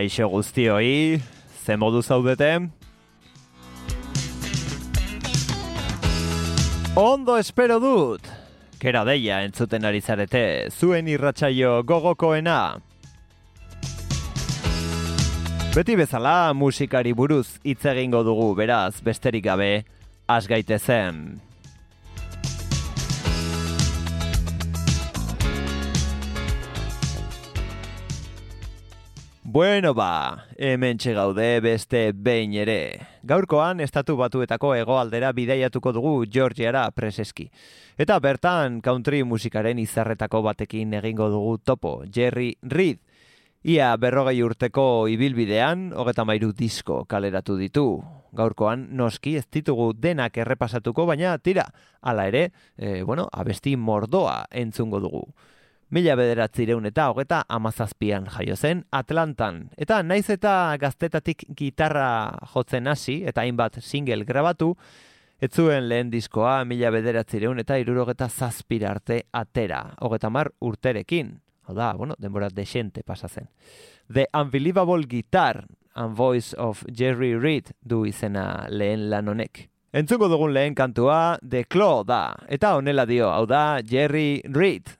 Kaixo guztioi, ze modu zaudete? Ondo espero dut! Kera deia entzuten ari zarete, zuen irratsaio gogokoena. Beti bezala musikari buruz hitz egingo dugu beraz besterik gabe, has gaitezen. Bueno ba, hemen gaude beste behin ere. Gaurkoan, estatu batuetako hegoaldera bidaiatuko dugu Georgiara preseski. Eta bertan, country musikaren izarretako batekin egingo dugu topo, Jerry Reed. Ia berrogei urteko ibilbidean, hogeta mairu disko kaleratu ditu. Gaurkoan, noski ez ditugu denak errepasatuko, baina tira, hala ere, e, bueno, abesti mordoa entzungo dugu. Mila bederatzireun eta hogeta amazazpian jaio zen Atlantan. Eta naiz eta gaztetatik gitarra jotzen hasi eta hainbat single grabatu, ez zuen lehen diskoa mila bederatzireun eta irurogeta zazpira arte atera. Hogeta mar urterekin. Hau da, bueno, denbora desente pasa zen. The Unbelievable Guitar and Voice of Jerry Reed du izena lehen lan honek. Entzungo dugun lehen kantua The Claw da. Eta honela dio, hau da Jerry Reed.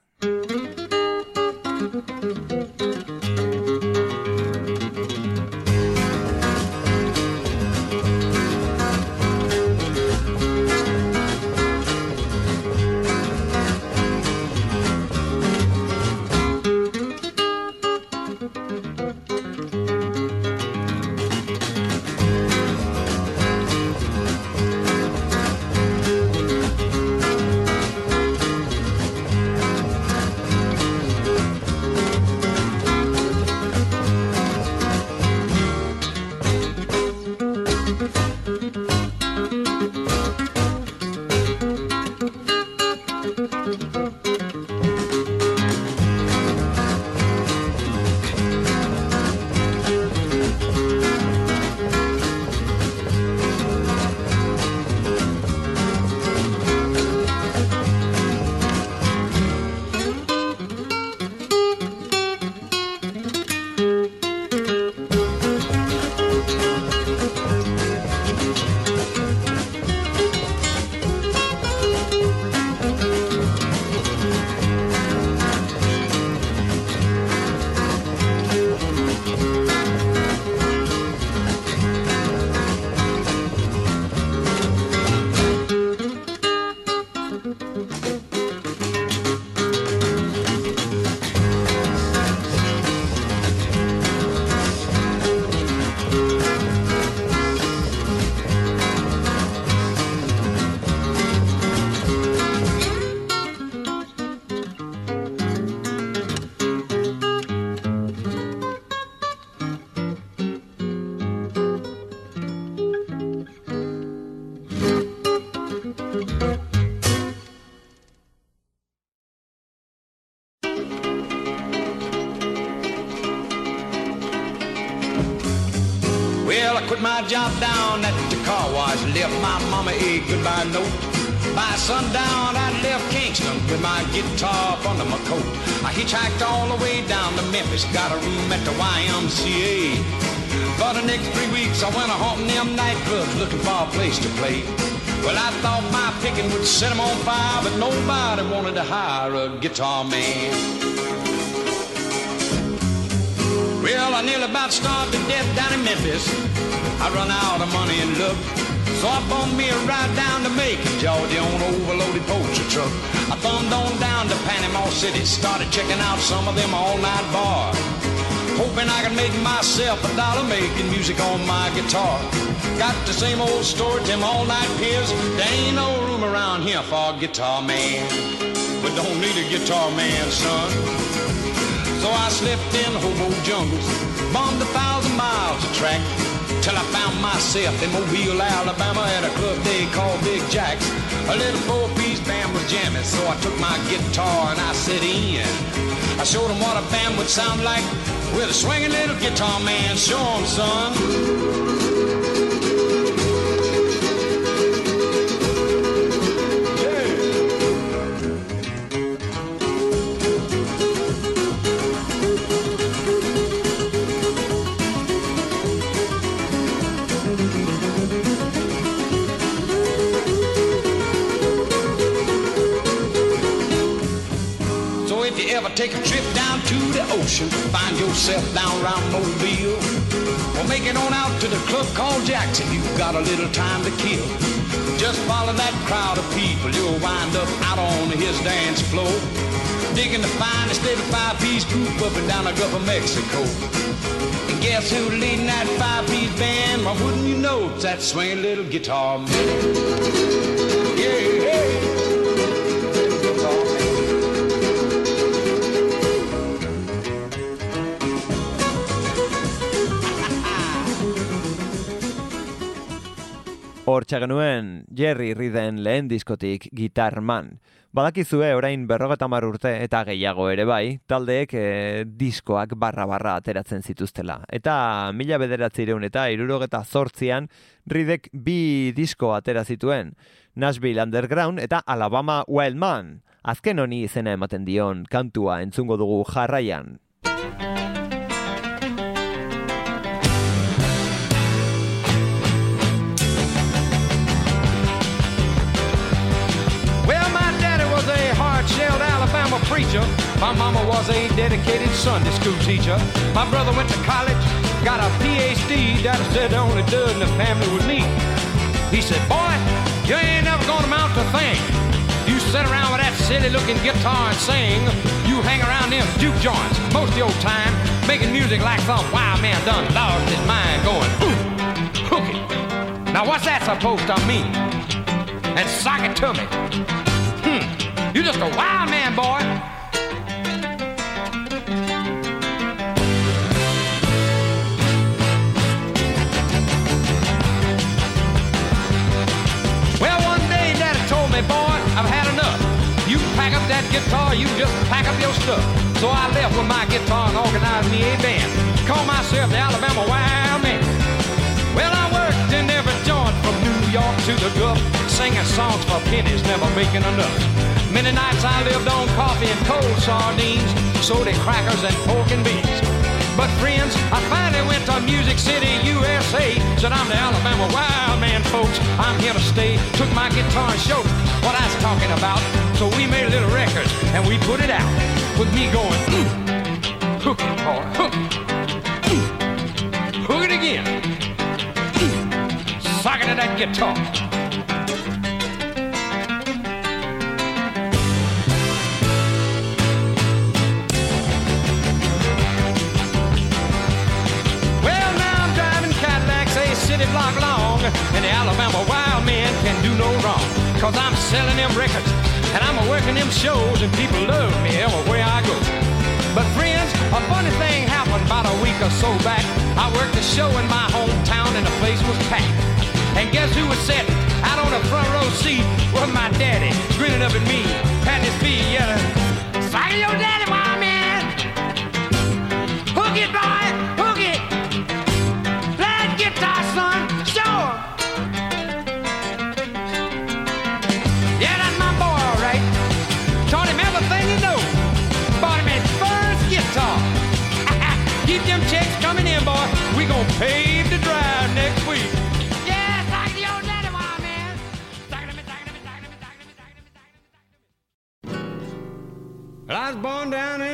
Left my mama a goodbye note. By sundown, I left Kingston with my guitar up under my coat. I hitchhiked all the way down to Memphis, got a room at the YMCA. For the next three weeks, I went a haunting them nightclubs looking for a place to play. Well, I thought my picking would set them on fire, but nobody wanted to hire a guitar man. Well, I nearly about starved to death down in Memphis. I run out of money and look. So I bummed me a ride down to Macon, Georgia on an overloaded poacher truck. I thumbed on down to Panama City, started checking out some of them all-night bars. Hoping I could make myself a dollar making music on my guitar. Got the same old story, them all-night peers. There ain't no room around here for a guitar man. But don't need a guitar man, son. So I slipped in hobo jungles, bombed a thousand miles of track till I found myself in Mobile, Alabama at a club they call Big Jack's. A little four-piece band was jamming, so I took my guitar and I set in. I showed them what a band would sound like with a swinging little guitar man. Show 'em, son. Take a trip down to the ocean, find yourself down around Mobile, or make it on out to the club called Jackson, you've got a little time to kill. Just follow that crowd of people, you'll wind up out on his dance floor, digging the finest five-piece group up and down the Gulf of Mexico. And guess who's leading that five-piece band? Why wouldn't you know it's that swinging little guitar man? Yeah, Hortxe genuen Jerry Riden lehen diskotik Gitarman. Badakizue orain berrogeta urte eta gehiago ere bai, taldeek eh, diskoak barra-barra ateratzen zituztela. Eta mila bederatzireun eta irurogeta zortzian Ridek bi disko atera zituen, Nashville Underground eta Alabama Wildman. Azken honi izena ematen dion kantua entzungo dugu jarraian. My mama was a dedicated Sunday school teacher. My brother went to college, got a PhD. Daddy said the only dud in the family was me. He said, boy, you ain't never gonna amount to a thing. You sit around with that silly-looking guitar and sing. You hang around them juke joints most of your time, making music like some wild man done lost his mind going, ooh, hooky. Now what's that supposed to mean? and sock it to me. Hmm, you just a wild man, boy. Guitar, you just pack up your stuff. So I left with my guitar and organized me a band. Call myself the Alabama Wild Man. Well, I worked in every joint from New York to the Gulf, singing songs for pennies, never making enough. Many nights I lived on coffee and cold sardines, soda crackers and pork and beans. But friends, I finally went to Music City, USA. Said I'm the Alabama wild man, folks. I'm here to stay. Took my guitar and showed what I was talking about. So we made a little record and we put it out with me going, ooh, hook it, boy, hook, ooh, hook it again socket of that guitar. And the Alabama wild man can do no wrong. Cause I'm selling them records, and I'm working them shows, and people love me everywhere I go. But friends, a funny thing happened about a week or so back. I worked a show in my hometown and the place was packed. And guess who was sitting out on the front row seat was my daddy, grinning up at me, patting his feet, yelling, Sock your daddy, wild man! Hook it, boy! Hook it! Play guitar, son!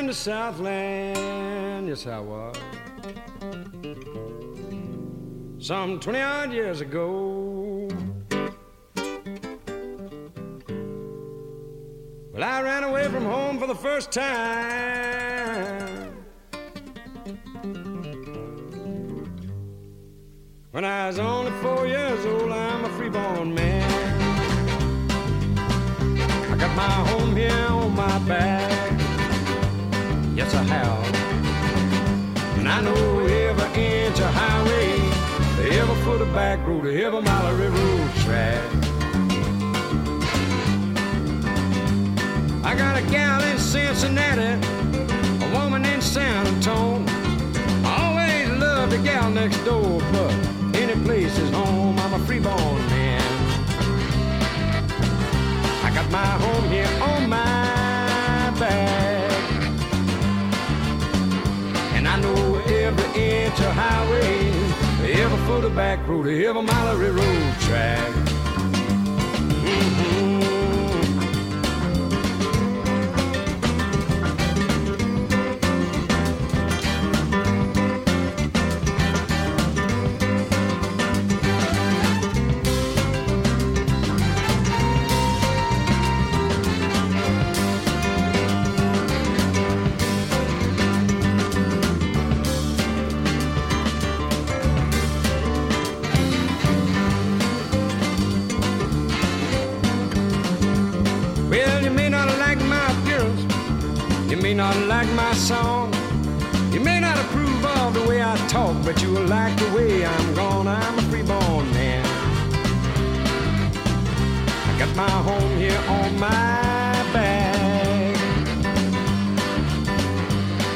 to Southland, yes I was. Some 20 odd years ago. Well, I ran away from home for the first time. When I was only four years old, I'm a freeborn man. I got my home here on my back. Yes, I have. And I know every inch of highway, every foot of back road, every mile of railroad track. I got a gal in Cincinnati, a woman in San Antonio. I always loved the gal next door, but any place is home. I'm a freeborn man. I got my home here on my back. Every inch of highway, every foot of back road, every mile of railroad track. Mhm. But you will like the way I'm gone. I'm a freeborn man. I got my home here on my back,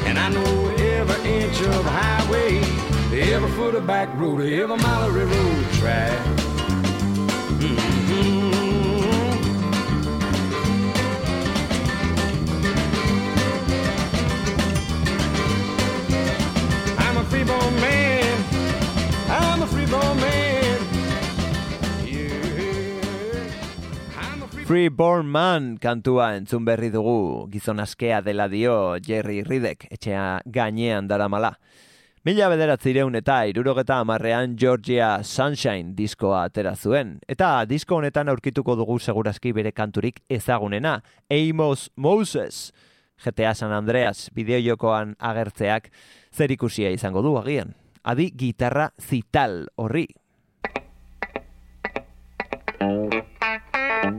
and I know every inch of highway, every foot of back road, every mile of railroad track. Mhm. Freeborn Man kantua entzun berri dugu, gizon askea dela dio Jerry Ridek, etxea gainean daramala. Mila bederatzireun eta irurogeta amarrean Georgia Sunshine diskoa atera zuen. Eta disko honetan aurkituko dugu segurazki bere kanturik ezagunena, Amos Moses. GTA San Andreas bideojokoan agertzeak zer ikusia izango du agian. Adi gitarra zital horri. Yeah,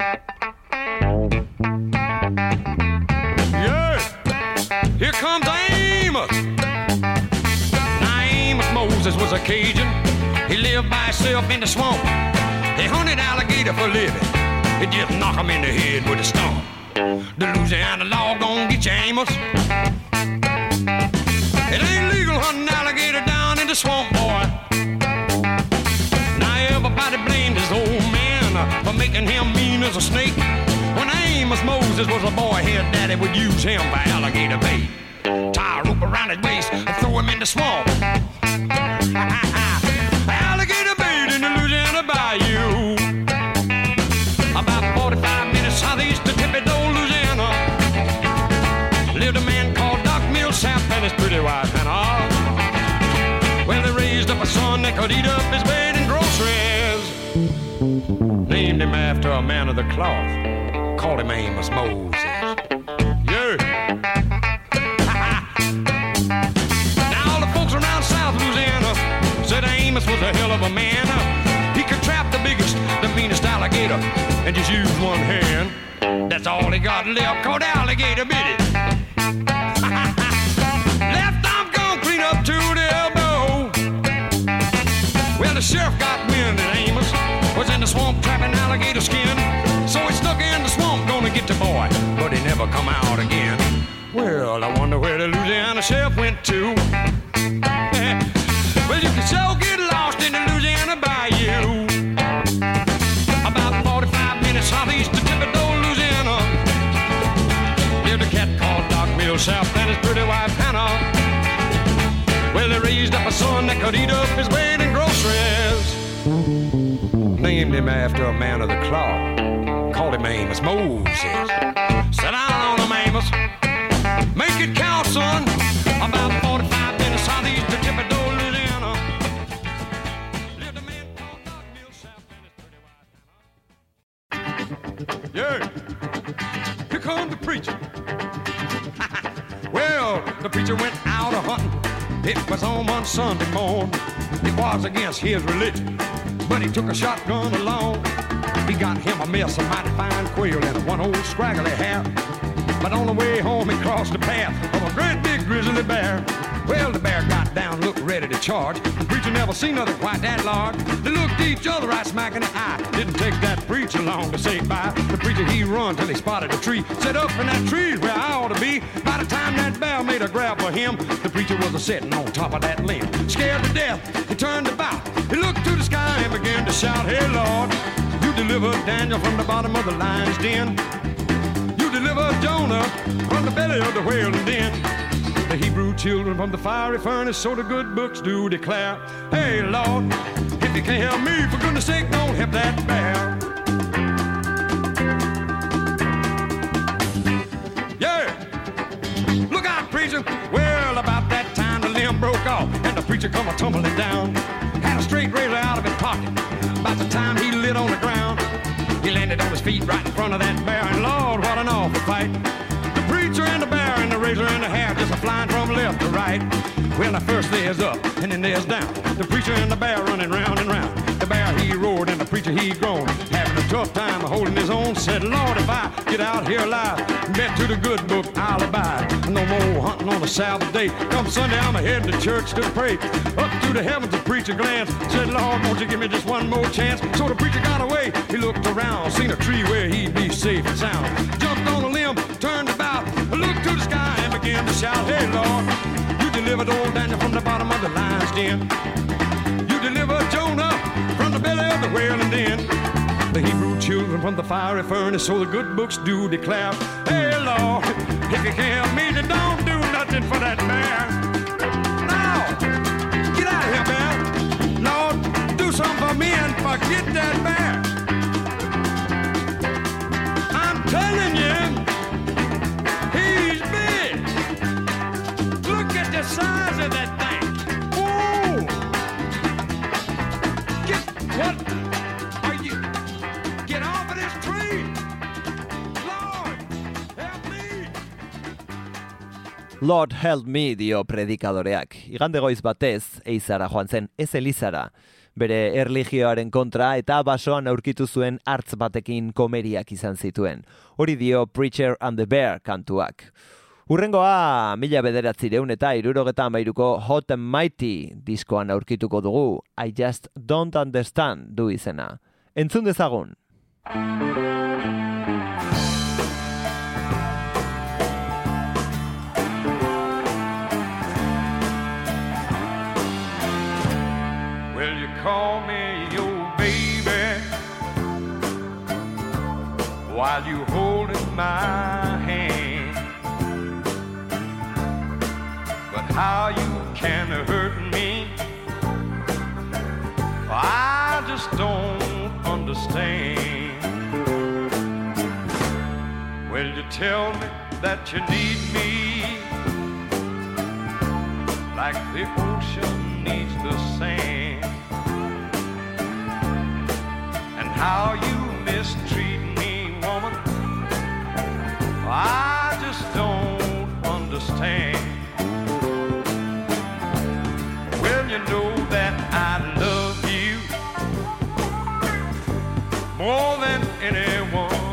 here comes Amos. Now Moses was a Cajun. He lived by himself in the swamp. He hunted alligator for a living. He just knock him in the head with a stump. The Louisiana law gon' get you, Amos. It ain't legal hunting alligator down in the swamp, for making him mean as a snake. When Amos Moses was a boy, his daddy would use him for alligator bait. Tie a rope around his waist and throw him in the swamp. alligator bait in the Louisiana bayou. About 45 minutes southeast of Thibodaux, Louisiana. Lived a man called Doc Millsap and his pretty wife Hannah. Well, they raised up a son that could eat up his bait. Named him after a man of the cloth. Called him Amos Moses. Yeah. now all the folks around South Louisiana said Amos was a hell of a man. He could trap the biggest, the meanest alligator and just use one hand. That's all he got left, called alligator bit. Left arm gone clean up to the elbow. Well, the sheriff got wind that Amos was in the swamp trapping never come out again. Well, I wonder where the Louisiana sheriff went to. well, you can so get lost in the Louisiana bayou. About 45 minutes southeast of Thibodaux, Louisiana. Lived a cat called Doc Millsap and his pretty wife Hannah. Well, they raised up a son that could eat up his weight in groceries. Named him after a man of the cloth. Charlie Mamus, Moses. Sit down on Mamus. Make it count, son. About 45 minutes southeast of Thibodaux, Louisiana. Yeah, here comes the preacher. well, the preacher went out a hunting. It was on one Sunday morning. It was against his religion, but he took a shotgun along. He got him a mess of mighty fine quail and one old scraggly hat. But on the way home, he crossed the path of a great big grizzly bear. Well, the bear got down, looked ready to charge. The preacher never seen nothing quite that large. They looked each other right smack in the eye. Didn't take that preacher long to say bye. The preacher, he run till he spotted a tree. Said up in that tree where I ought to be. By the time that bear made a grab for him, the preacher was a sitting on top of that limb. Scared to death, he turned about. He looked to the sky and began to shout, Hey, Lord, you delivered Daniel from the bottom of the lion's den. You delivered Jonah from the belly of the whale's den the Hebrew children from the fiery furnace, so the good books do declare. Hey, Lord, if you can't help me, for goodness sake, don't help that bear. Yeah, look out, preacher. Well, about that time the limb broke off, and the preacher come a tumbling down. Straight razor out of his pocket. About the time he lit on the ground, he landed on his feet right in front of that bear, and Lord, what an awful fight The preacher and the bear and the razor and the hair just a flying from left to right. Well, now first there's up and then there's down. The preacher and the bear running round and round. The bear he roared and the preacher he groaned, having tough time holding his own. Said, Lord, if I get out here alive, bet to the good book I'll abide. No more hunting on a Sabbath day. Come Sunday, I'm heading to church to pray. Up to the heavens, the preacher glanced. Said, Lord, won't you give me just one more chance? So the preacher got away. He looked around, seen a tree where he'd be safe and sound. Jumped on a limb, turned about, looked to the sky and began to shout, Hey, Lord, you delivered old Daniel from the bottom of the lion's den. You delivered Jonah from the belly of the whaling den. The Children from the fiery furnace, so the good books do declare, Hey, Lord, if you can't help me, then don't do nothing for that bear. Now, get out of here, bear. Lord, do something for me and forget that bear. Lord help me dio predikadoreak. Igande goiz batez, eizara joan zen, ez elizara. Bere erligioaren kontra eta basoan aurkitu zuen hartz batekin komeriak izan zituen. Hori dio Preacher and the Bear kantuak. Urrengoa, mila bederatzireun eta irurogeta amairuko Hot and Mighty diskoan aurkituko dugu, I Just Don't Understand du izena. Entzun dezagun. While you holding my hand But how you can hurt me. I just don't understand. Will you tell me that you need me like the ocean needs the sand? And how you mistreat more than anyone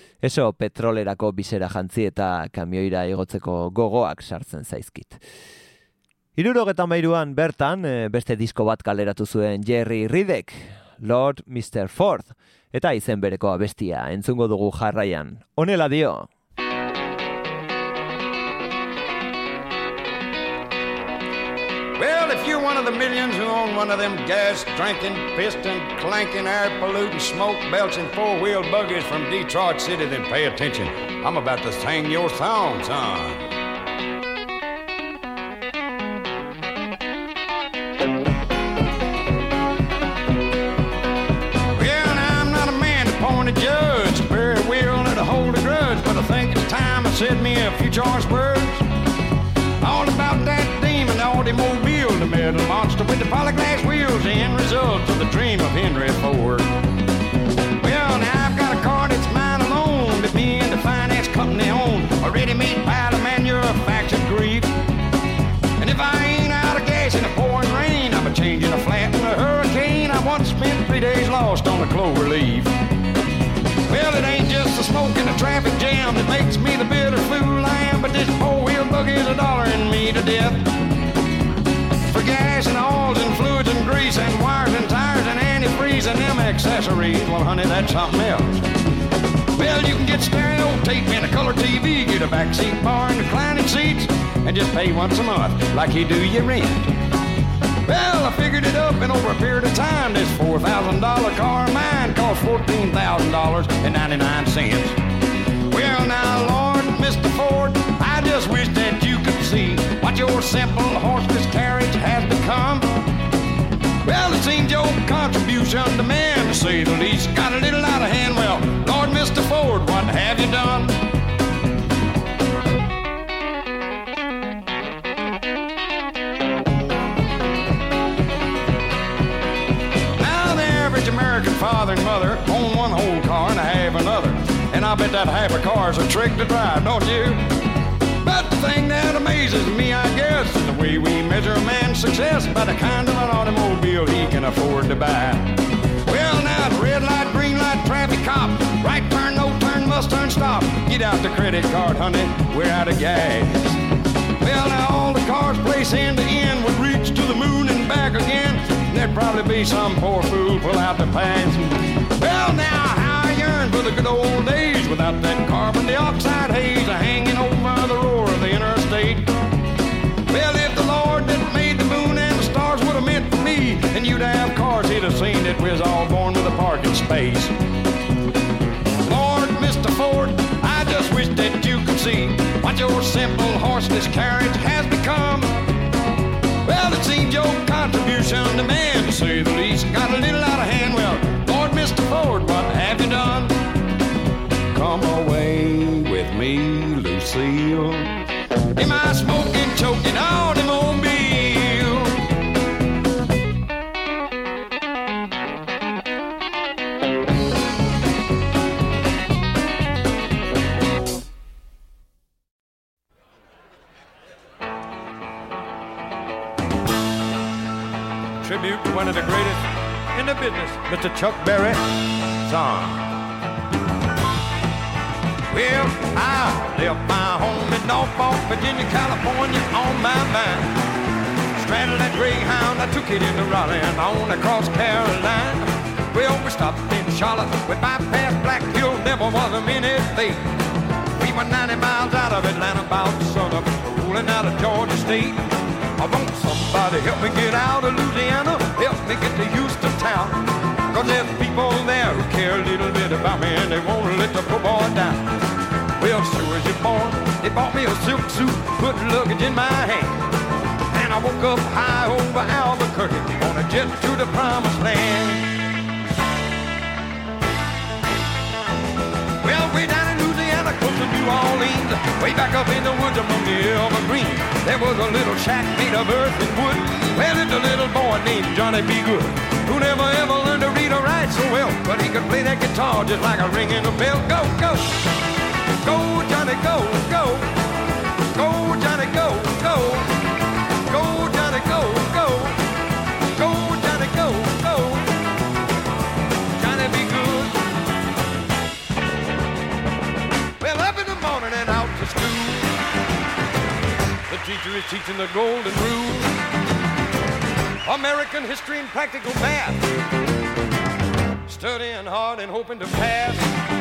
Eso petrolerako bizera jantzi eta kamioira igotzeko gogoak sartzen zaizkit. Iruro mairuan bertan, eh, beste disko bat kaleratu zuen Jerry Ridek, Lord Mr. Ford, eta izen bereko abestia entzungo dugu jarraian. Honela dio! Of the millions who own one of them gas drinking, piston clanking, air polluting, smoke belching four wheel buggies from Detroit City, then pay attention. I'm about to sing your song, son. Judge, very willing to hold a grudge, but I think it's time I said me a few choice words. The polyglass wheels, the end result of the dream of Henry Ford. Well, now I've got a car that's mine alone, that me and the finance company own, a ready-made pile of manufactured grief. And if I ain't out of gas in the pouring rain, I'm a changing a flat in a hurricane. I once spent three days lost on the clover leaf. Well, it ain't just the smoke and the traffic jam that makes me the bitter fool I am, but this four-wheel buggy's a dollaring me to death for gas and oils and fluids and grease and wires and tires and antifreeze and them accessories. Well, honey, that's something else. Well, you can get stereo tape and a color TV, get a backseat bar and reclining seats, and just pay once a month like you do your rent. Well, I figured it up, and over a period of time, this $4,000 car of mine cost $14,000.99. Well, now, Lord, Mr. Ford, just wish that you could see what your simple horseless carriage has become. Well, it seems your contribution to man, to say the least, got a little out of hand. Well, Lord, Mr. Ford, what have you done? Now the average American father and mother own one whole car and have another. And I bet that half a car's a trick to drive, don't you? Thing that amazes me, I guess, is the way we measure a man's success by the kind of an automobile he can afford to buy. Well, now, the red light, green light, traffic cop, right turn no turn, must turn, stop. Get out the credit card, honey, we're out of gas. Well, now all the cars place end to end would reach to the moon and back again. There'd probably be some poor fool pull out the pants. Well, now how I yearn for the good old days without that what your simple horseless carriage has become. Well, it seems your contribution to man, to say the least, got a little out of hand. Well, Virginia, California on my mind. Straddled that Greyhound, I took it into Raleigh and on across Carolina. Well, we stopped in Charlotte, we bypassed Black Hill, never was a minute late. We were 90 miles out of Atlanta, about the sun up, rolling out of Georgia State. I want somebody help me get out of Louisiana, help me get to Houston town. Cause there's people there who care a little bit about me and they won't let the poor boy down. Well, sure as you're born, they bought me a silk suit, put luggage in my hand. And I woke up high over Albuquerque on a jet to the promised land. Well, way down in Louisiana, close to New Orleans, way back up in the woods among the evergreen, there was a little shack made of earth and wood. Well, it's a little boy named Johnny B. Goode, who never ever learned to read or write so well, but he could play that guitar just like a ringing a bell. Go, go, Johnny, go, go, go, Johnny, go, go, go, Johnny, go, go, go, Johnny, go, go, Johnny, be good. Well, up in the morning and out to school. The teacher is teaching the golden rule. American history and practical math. Studying hard and hoping to pass.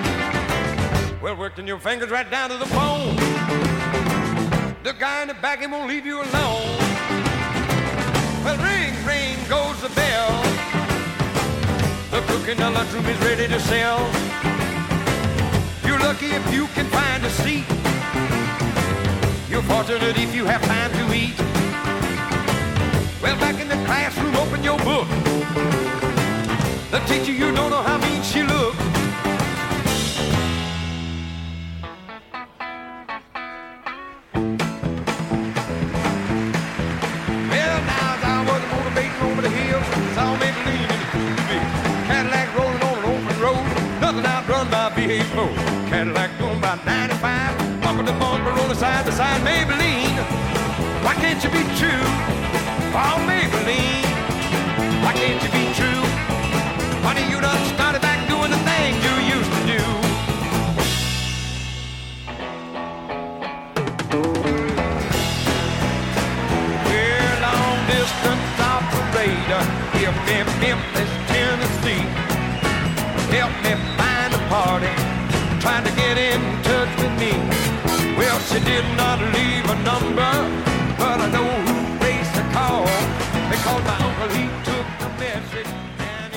Well, working your fingers right down to the bone. The guy in the back, he won't leave you alone. Well, ring, ring goes the bell. The cook in the lunchroom is ready to sell. You're lucky if you can find a seat. You're fortunate if you have time to eat. Well, back in the classroom, open your book. The teacher, you don't know how mean she looks. Cadillac going about 95, bumper to bumper, rolling side to side. Maybelline, why can't you be true? Oh, Maybelline, why can't you be true? Honey, you done did not leave a number, but I know who placed the call because my uncle he took the message.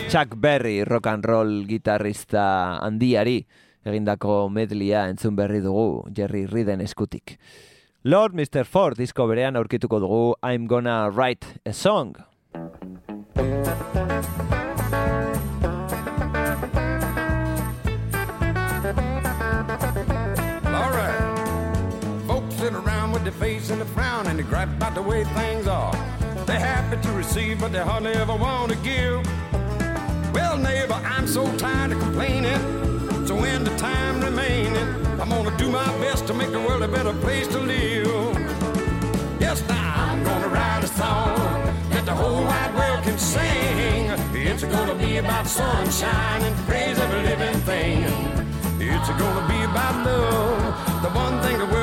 Chuck Berry rock and roll gitarrista handiari egindako medlia entzun berri dugu Jerry Reeden eskutik. Lord Mr. Ford disko berean aurkituko dugu I'm Gonna Write a Song. A frown and they gripe about the way things are. They're happy to receive, but they hardly ever want to give. Well, neighbor, I'm so tired of complaining. So in the time remaining, I'm gonna do my best to make the world a better place to live. Yes, now I'm gonna write a song that the whole wide world can sing. It's gonna be about sunshine and praise of every living thing. It's gonna be about love son. Well, our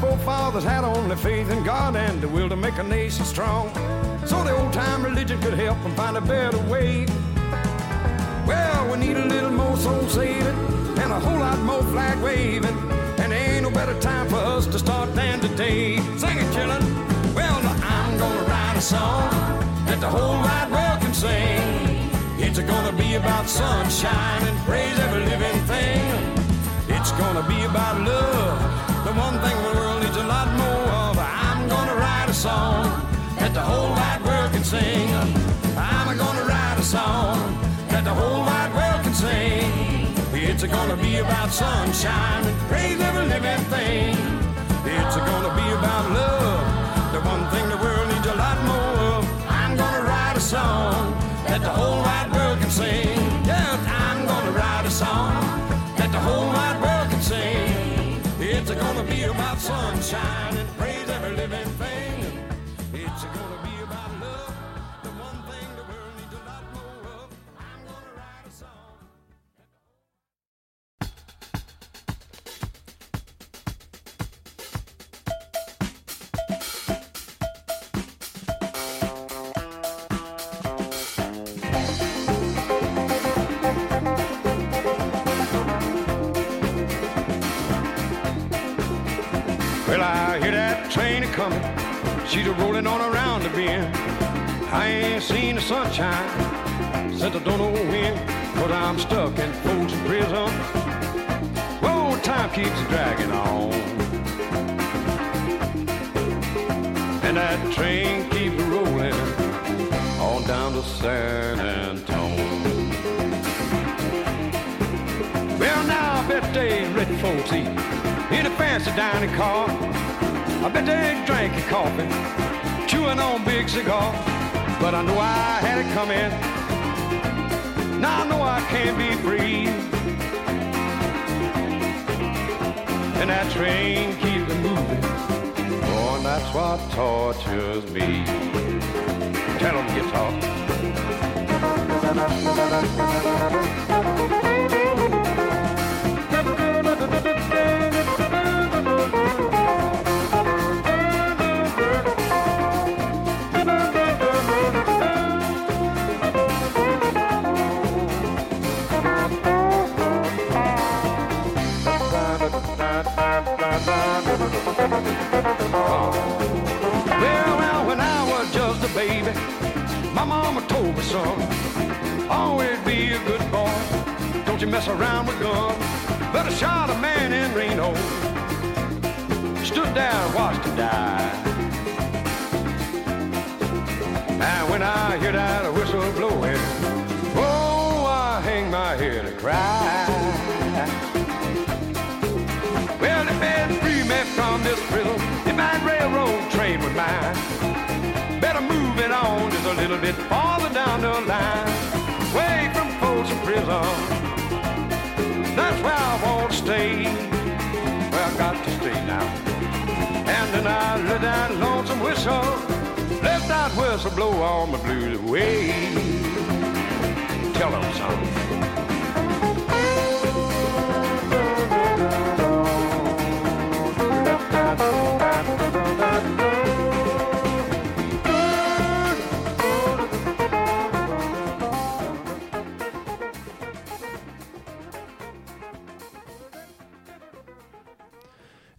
forefathers had only faith in God and the will to make a nation strong. So the old time religion could help them find a better way. Well, we need a little more soul saving and a whole lot more flag waving. And ain't no better time for us to start than today. Sing it, chillin'. Well, now I'm gonna write a song that the whole wide world can sing. It's gonna be about sunshine and praise every living thing. It's gonna be about love, the one thing the world needs a lot more of. I'm gonna write a song that the whole wide world can sing. I'm gonna write a song It's gonna be about sunshine and praise every living thing. It's gonna be about love, the one thing the world needs a lot more of. I'm gonna write a song that the whole wide world can sing. She's a rolling on around the bend. I ain't seen the sunshine since I don't know when. But I'm stuck in Folsom Prison. Whoa, time keeps dragging on. And that train keeps rolling on down to San Antone. Well, now I bet they rich folks eat in a fancy dining car. I bet they drank a coffee, chewing on big cigar. But I know I had it coming. Now I know I can't be free. And that train keeps moving. Oh, and that's what tortures me. Tell 'em, guitar. Well, well, when I was just a baby, my mama told me, son, always be a good boy. Don't you mess around with guns. I shot a man in Reno, stood there and watched him die. And when I hear that whistle blowing, oh, I hang my head and cry. From this prison, if my railroad train would mine, better move it on just a little bit farther down the line, away from Folsom Prison. That's where I want to stay, where I got to stay now. And then I let that lonesome whistle, let that whistle blow all my blues away. Tell them something.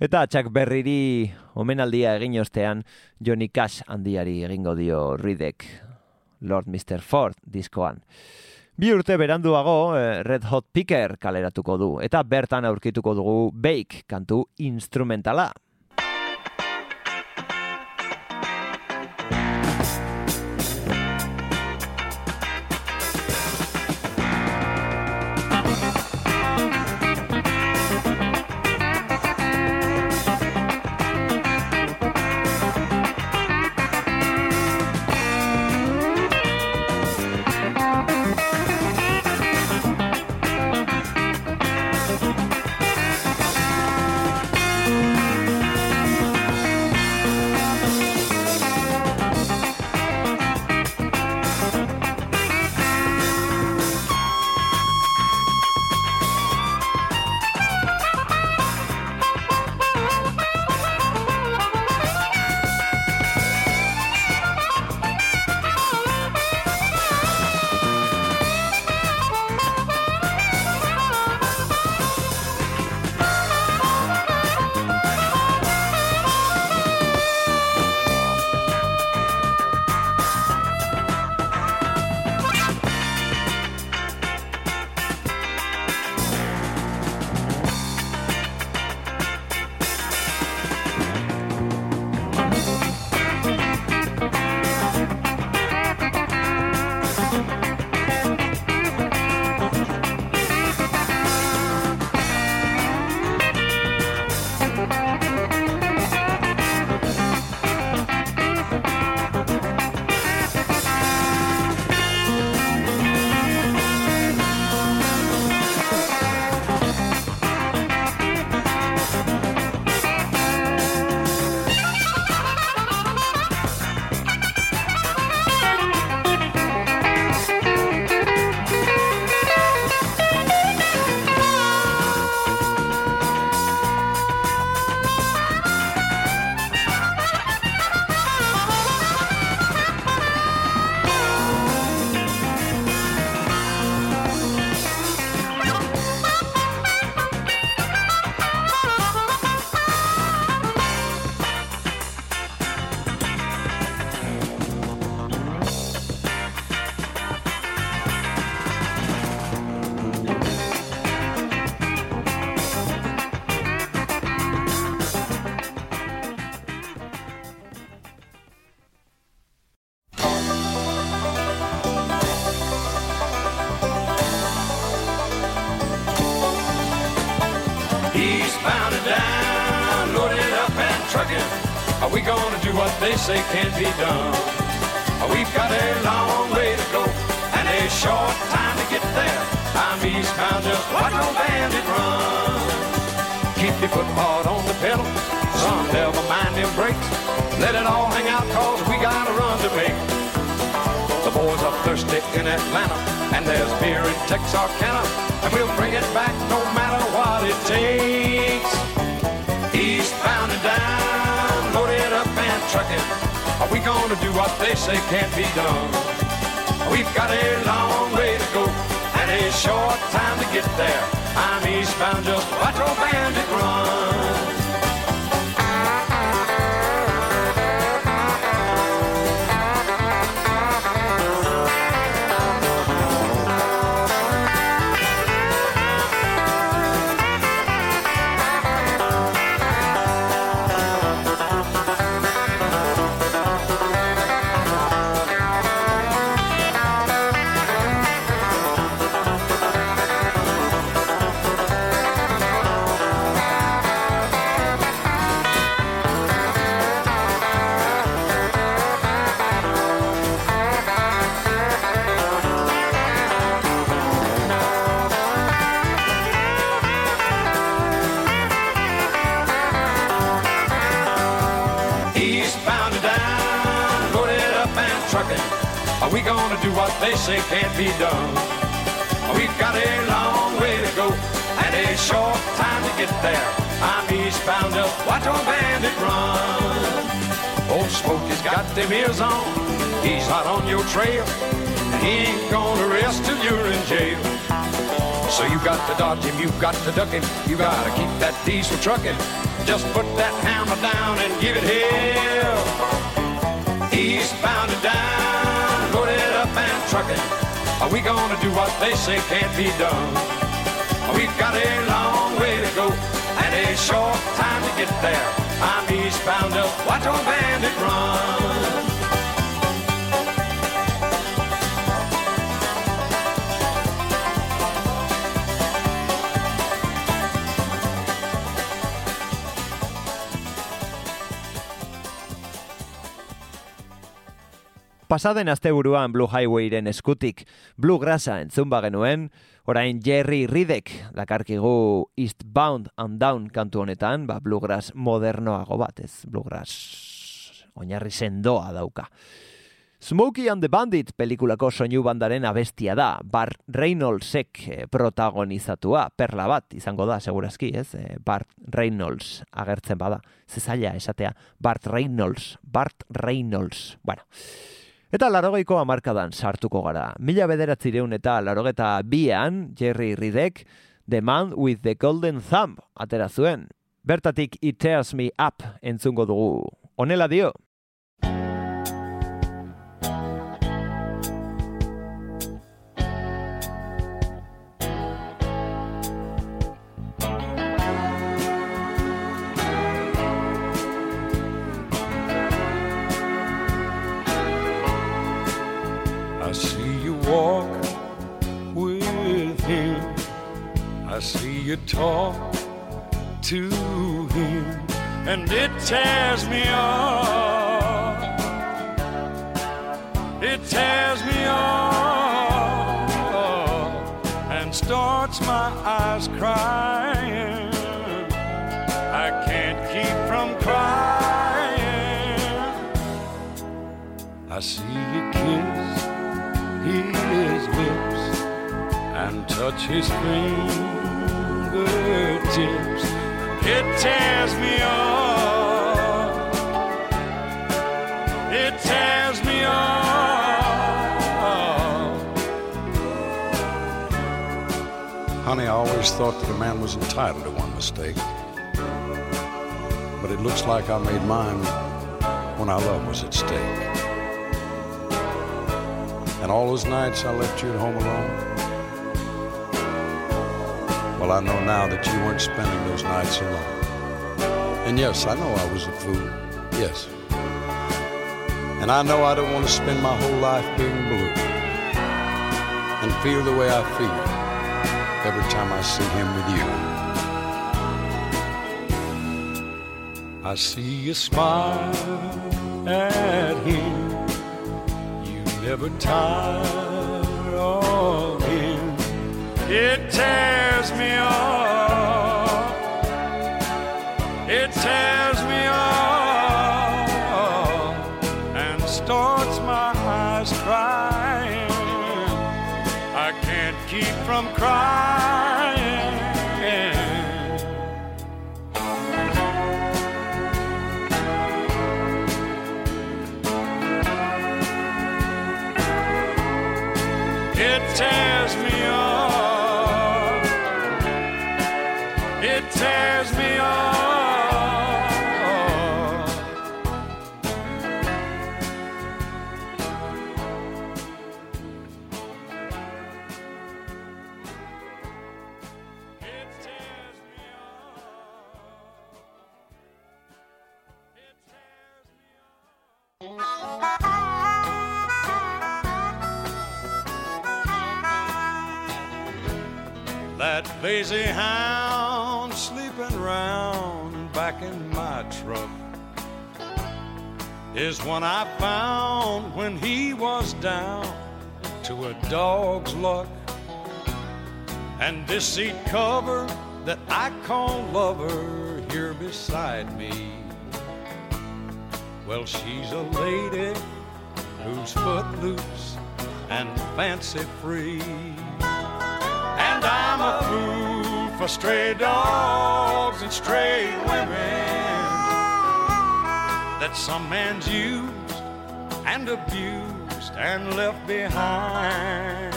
Eta Chuck Berriri omenaldia egin ostean Johnny Cash handiari egingo dio Ridek Lord Mr. Ford diskoan. Bi urte beranduago eh, Red Hot Picker kaleratuko du eta bertan aurkituko dugu Bake kantu instrumentala. She's bound down, loaded up and trucking. Are we gonna do what they say can't be done? We've got a long way to go and a short time to get there. I'm eastbound just like no bandit run. Keep your foot hard on the pedal. son. never mind them brakes. Let it all hang out cause we got a run to make. The boys are thirsty in Atlanta and there's beer in Texarkana and we'll bring it back no matter it takes. Eastbound and down, loaded up and trucking. Are we gonna do what they say can't be done? We've got a long way to go and a short time to get there. I'm eastbound, just watch old bandit run. Trucking. Are we gonna do what they say can't be done? We've got a long way to go and a short time to get there. I'm eastbound, just watch old bandit run. Old Smokey's got them ears on, he's hot on your trail. And he ain't gonna rest till you're in jail. So you got to dodge him, you got to duck him, you gotta keep that diesel trucking. Just put that hammer down and give it hell. Eastbound and down, loaded up and trucking. Are we gonna do what they say can't be done? We've got a long way to go and a short time to get there. I'm eastbound, just watch old bandit run. Pasaden asteburuan Blue Highwayren eskutik Bluegrassa entzun bagenuen, orain Jerry Ridek dakarkigu Eastbound and Down kantu honetan, ba Bluegrass modernoago bat, ez Bluegrass oinarri sendoa dauka. Smokey and the Bandit pelikulako soinu bandaren abestia da, Bart Reynoldsek eh, protagonizatua, perla bat izango da, segurazki, ez? Eh, Bart Reynolds agertzen bada, zezaila esatea, Bart Reynolds, Bart Reynolds, bueno. Eta larogeiko amarkadan sartuko gara. Mila bederatzireun eta larogeta bian, Jerry Ridek, The Man with the Golden Thumb, atera zuen. Bertatik It Tears Me Up entzungo dugu. Honela dio. You talk to him, and it tears me up. It tears me up and starts my eyes crying. I can't keep from crying. I see you kiss his lips and touch his fingertips. It tears me up. It tears me up. Honey, I always thought that a man was entitled to one mistake. But it looks like I made mine when our love was at stake. And all those nights I left you at home alone. Well, I know now that you weren't spending those nights alone. And yes, I know I was a fool. Yes. And I know I don't want to spend my whole life being blue and feel the way I feel every time I see him with you. I see you smile at him. You never tire of. It tears me up. Is one I found when he was down to a dog's luck. And this seat cover that I call lover here beside me. Well, she's a lady who's footloose and fancy free. And I'm a fool for stray dogs and stray women that some man's used and abused and left behind.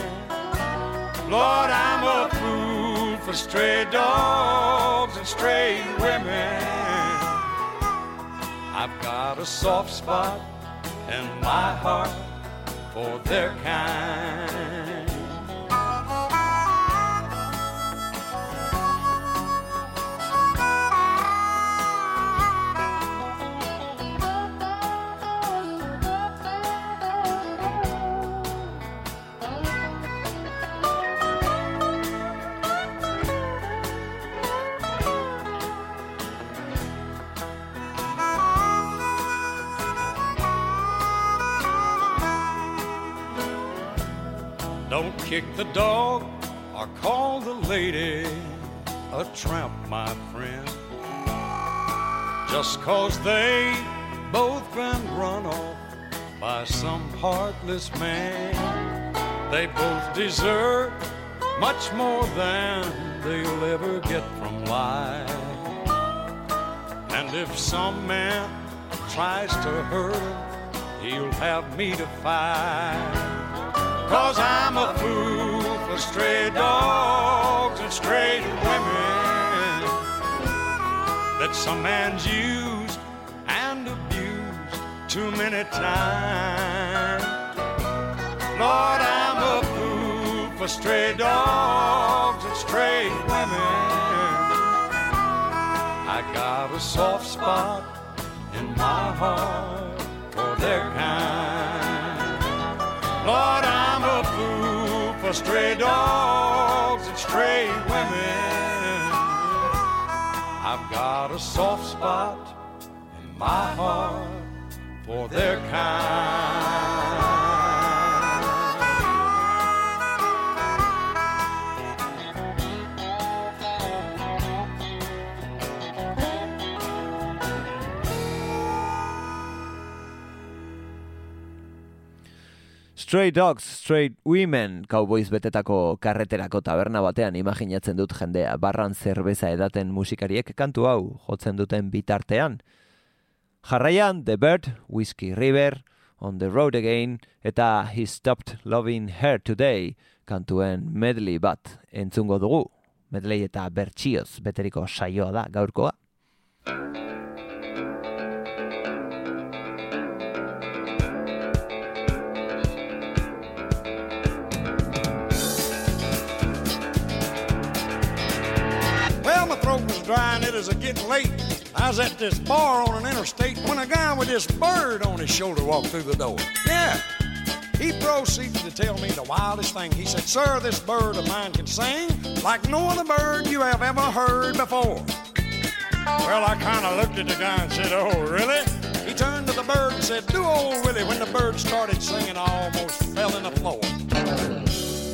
Lord, I'm a fool for stray dogs and stray women. I've got a soft spot in my heart for their kind. Kick the dog or call the lady a tramp, my friend. Just cause they both been run off by some heartless man. They both deserve much more than they'll ever get from life. And if some man tries to hurt he'll have me to fight. Cause I'm a fool for stray dogs and stray women that some man's used and abused too many times. Lord, I'm a fool for stray dogs and stray women. I got a soft spot in my heart for their kind. Stray dogs and stray women. I've got a soft spot in my heart for their kind. Stray Dogs, Straight Women, cowboys betetako karreterako taberna batean imaginatzen dut jendea, barran zerbeza edaten musikariek kantu hau jotzen duten bitartean. Jarraian, The Bird, Whiskey River, On the Road Again, eta He Stopped Loving Her Today, kantuen medley bat entzungo dugu. Medley eta bertsioz beteriko saioa da gaurkoa. Dry and it was a getting late. I was at this bar on an interstate when a guy with this bird on his shoulder walked through the door. Yeah. He proceeded to tell me the wildest thing. He said, Sir, this bird of mine can sing like no other bird you have ever heard before. Well, I kind of looked at the guy and said, Oh, really? He He turned to the bird and said, Do old Willie. When the bird started singing, I almost fell in the floor.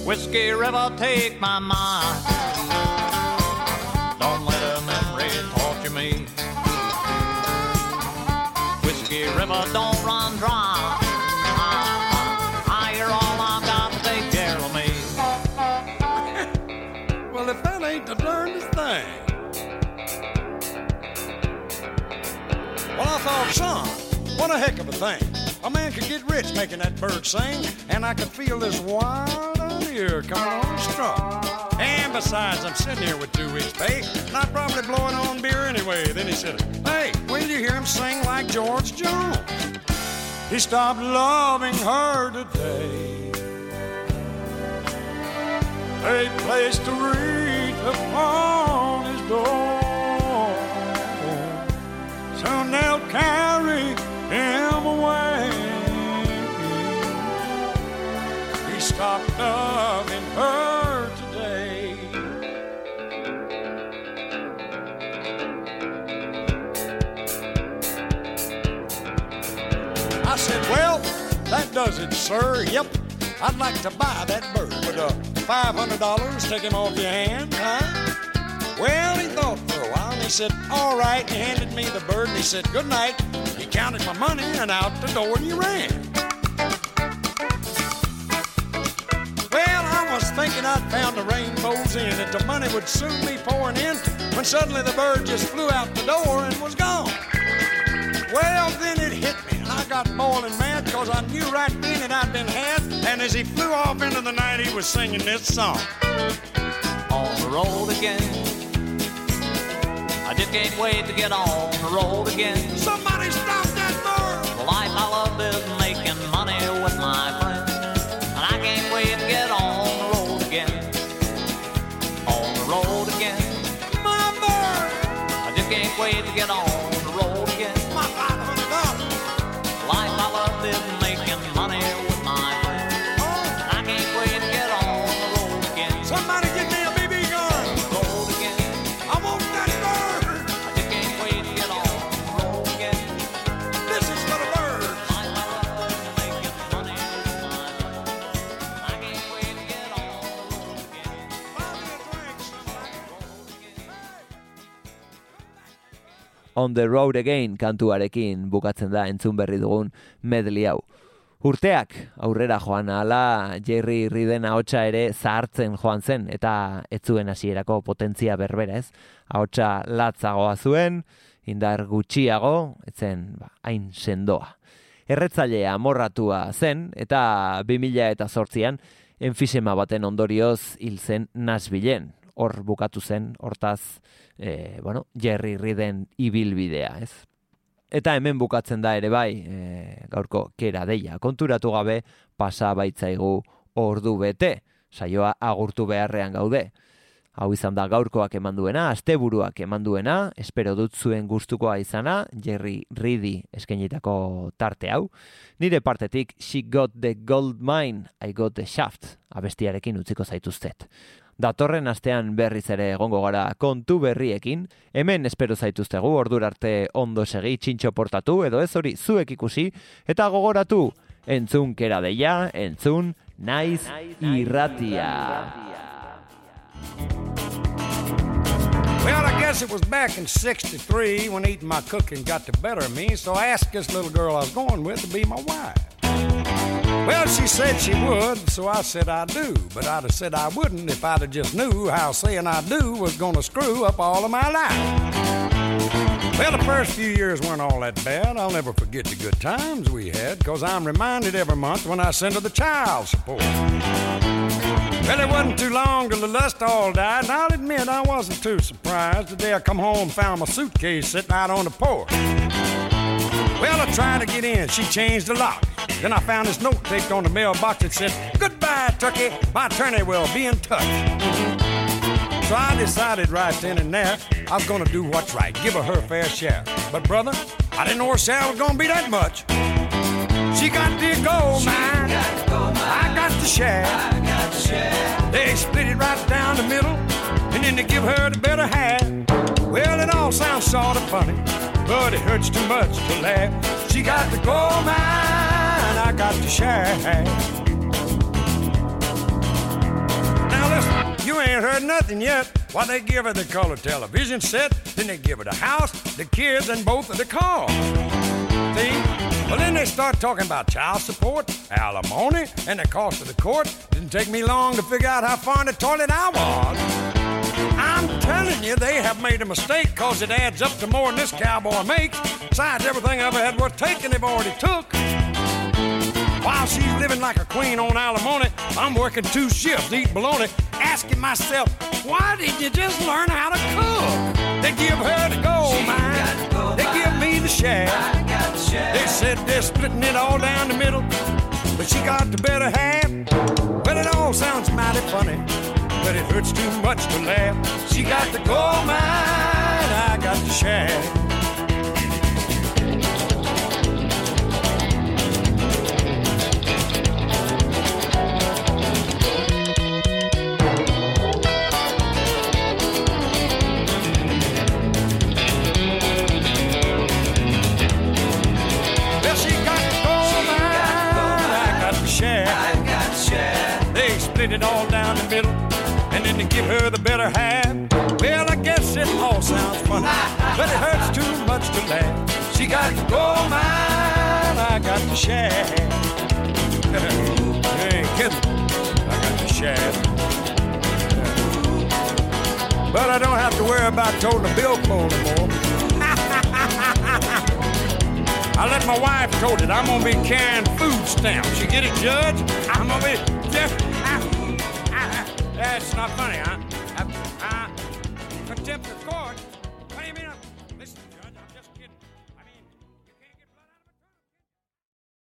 Whiskey River, take my mind. A man could get rich making that bird sing, and I could feel this wild idea coming on strong. And besides, I'm sitting here with two weeks pay, I'm probably blowing on beer anyway. Then he said, Hey, when did you hear him sing like George Jones? He stopped loving her today a place to read upon his door. Soon they'll carry Stopped loving her today. I said, Well, that does it, sir. Yep, I'd like to buy that bird with a $500 take him off your hand, huh? Well, he thought for a while and he said, All right. He handed me the bird and he said, Good night. He counted my money and out the door and he ran. I'd found the rainbow's end and the money would soon be pouring in when suddenly the bird just flew out the door and was gone. Well, then it hit me, and I got boiling mad because I knew right then that I'd been had. And as he flew off into the night, he was singing this song. On the road again. I just can't wait to get on the road again. Somebody stop On the Road Again kantuarekin bukatzen da entzun berri dugun medley hau. Urteak aurrera joan ala Jerry Riden ahotsa ere zahartzen joan zen eta ez zuen hasierako potentzia berbera ez. Ahotsa latzagoa zuen, indar gutxiago, etzen ba, hain sendoa. Erretzailea amorratua zen eta 2000 eta zortzian enfisema baten ondorioz hil zen Nashvilleen. Hor bukatu zen, hortaz, e, bueno, Jerry Riden ibilbidea, ez? Eta hemen bukatzen da ere bai, e, gaurko kera deia. Konturatu gabe pasa baitzaigu ordu bete, saioa agurtu beharrean gaude. Hau izan da gaurkoak eman duena, asteburuak eman duena, espero dut zuen gustukoa izana, Jerry Reedy eskenitako tarte hau. Nire partetik, She Got the Gold Mine, I Got the Shaft, abestiarekin utziko zaituztet. Datorren astean berriz ere egongo gara kontu berriekin, hemen espero zaituztegu ordur arte ondo segi txintxo portatu edo ez hori zuek ikusi, eta gogoratu, entzun kera deia, entzun naiz irratia. Well, I guess it was back in 63 when eating my cooking got the better of me, so I asked this little girl I was going with to be my wife. Well, she said she would, so I said I do, but I'd have said I wouldn't if I'd have just knew how saying I do was gonna screw up all of my life. Well, the first few years weren't all that bad. I'll never forget the good times we had, cause I'm reminded every month when I send her the child support. Well, it wasn't too long till the lust all died, and I'll admit I wasn't too surprised the day I come home and found my suitcase sitting out on the porch. Well, I tried to get in, she changed the lock. Then I found this note taped on the mailbox that said, Goodbye, Turkey, my attorney will be in touch. So I decided right then and there I was gonna do what's right, give her her fair share. But brother, I didn't know her share was gonna be that much. She got the gold mine, I got the share. They split it right down the middle, and then they give her the better half. Well, it all sounds sort of funny, but it hurts too much to laugh. She got the gold mine, I got the shaft. Now listen, you ain't heard nothing yet. Why they give her the color television set, then they give her the house, the kids, and both of the cars. See? Well, then they start talking about child support, alimony, and the cost of the court. Didn't take me long to figure out how far in the toilet I was. I'm telling you, they have made a mistake cause it adds up to more than this cowboy makes. Besides, everything I've ever had worth taking, they've already took. While she's living like a queen on alimony, I'm working two shifts, eat bologna, asking myself, why didn't you just learn how to cook? They give her the gold mine, they give me the shaft. They said they're splitting it all down the middle, but she got the better half. Well, it all sounds mighty funny, but it hurts too much to laugh. She got the gold mine, I got the shaft. Well, she and give her the better half. Well, I guess it all sounds funny, but it hurts too much to laugh. She got the gold mine, I got the shaft. you ain't I got the shaft. But I don't have to worry about toting a billfold anymore. I let my wife told it. I'm gonna be carrying food stamps. You get it, Judge? I'm gonna be Eh, That's not funny, huh?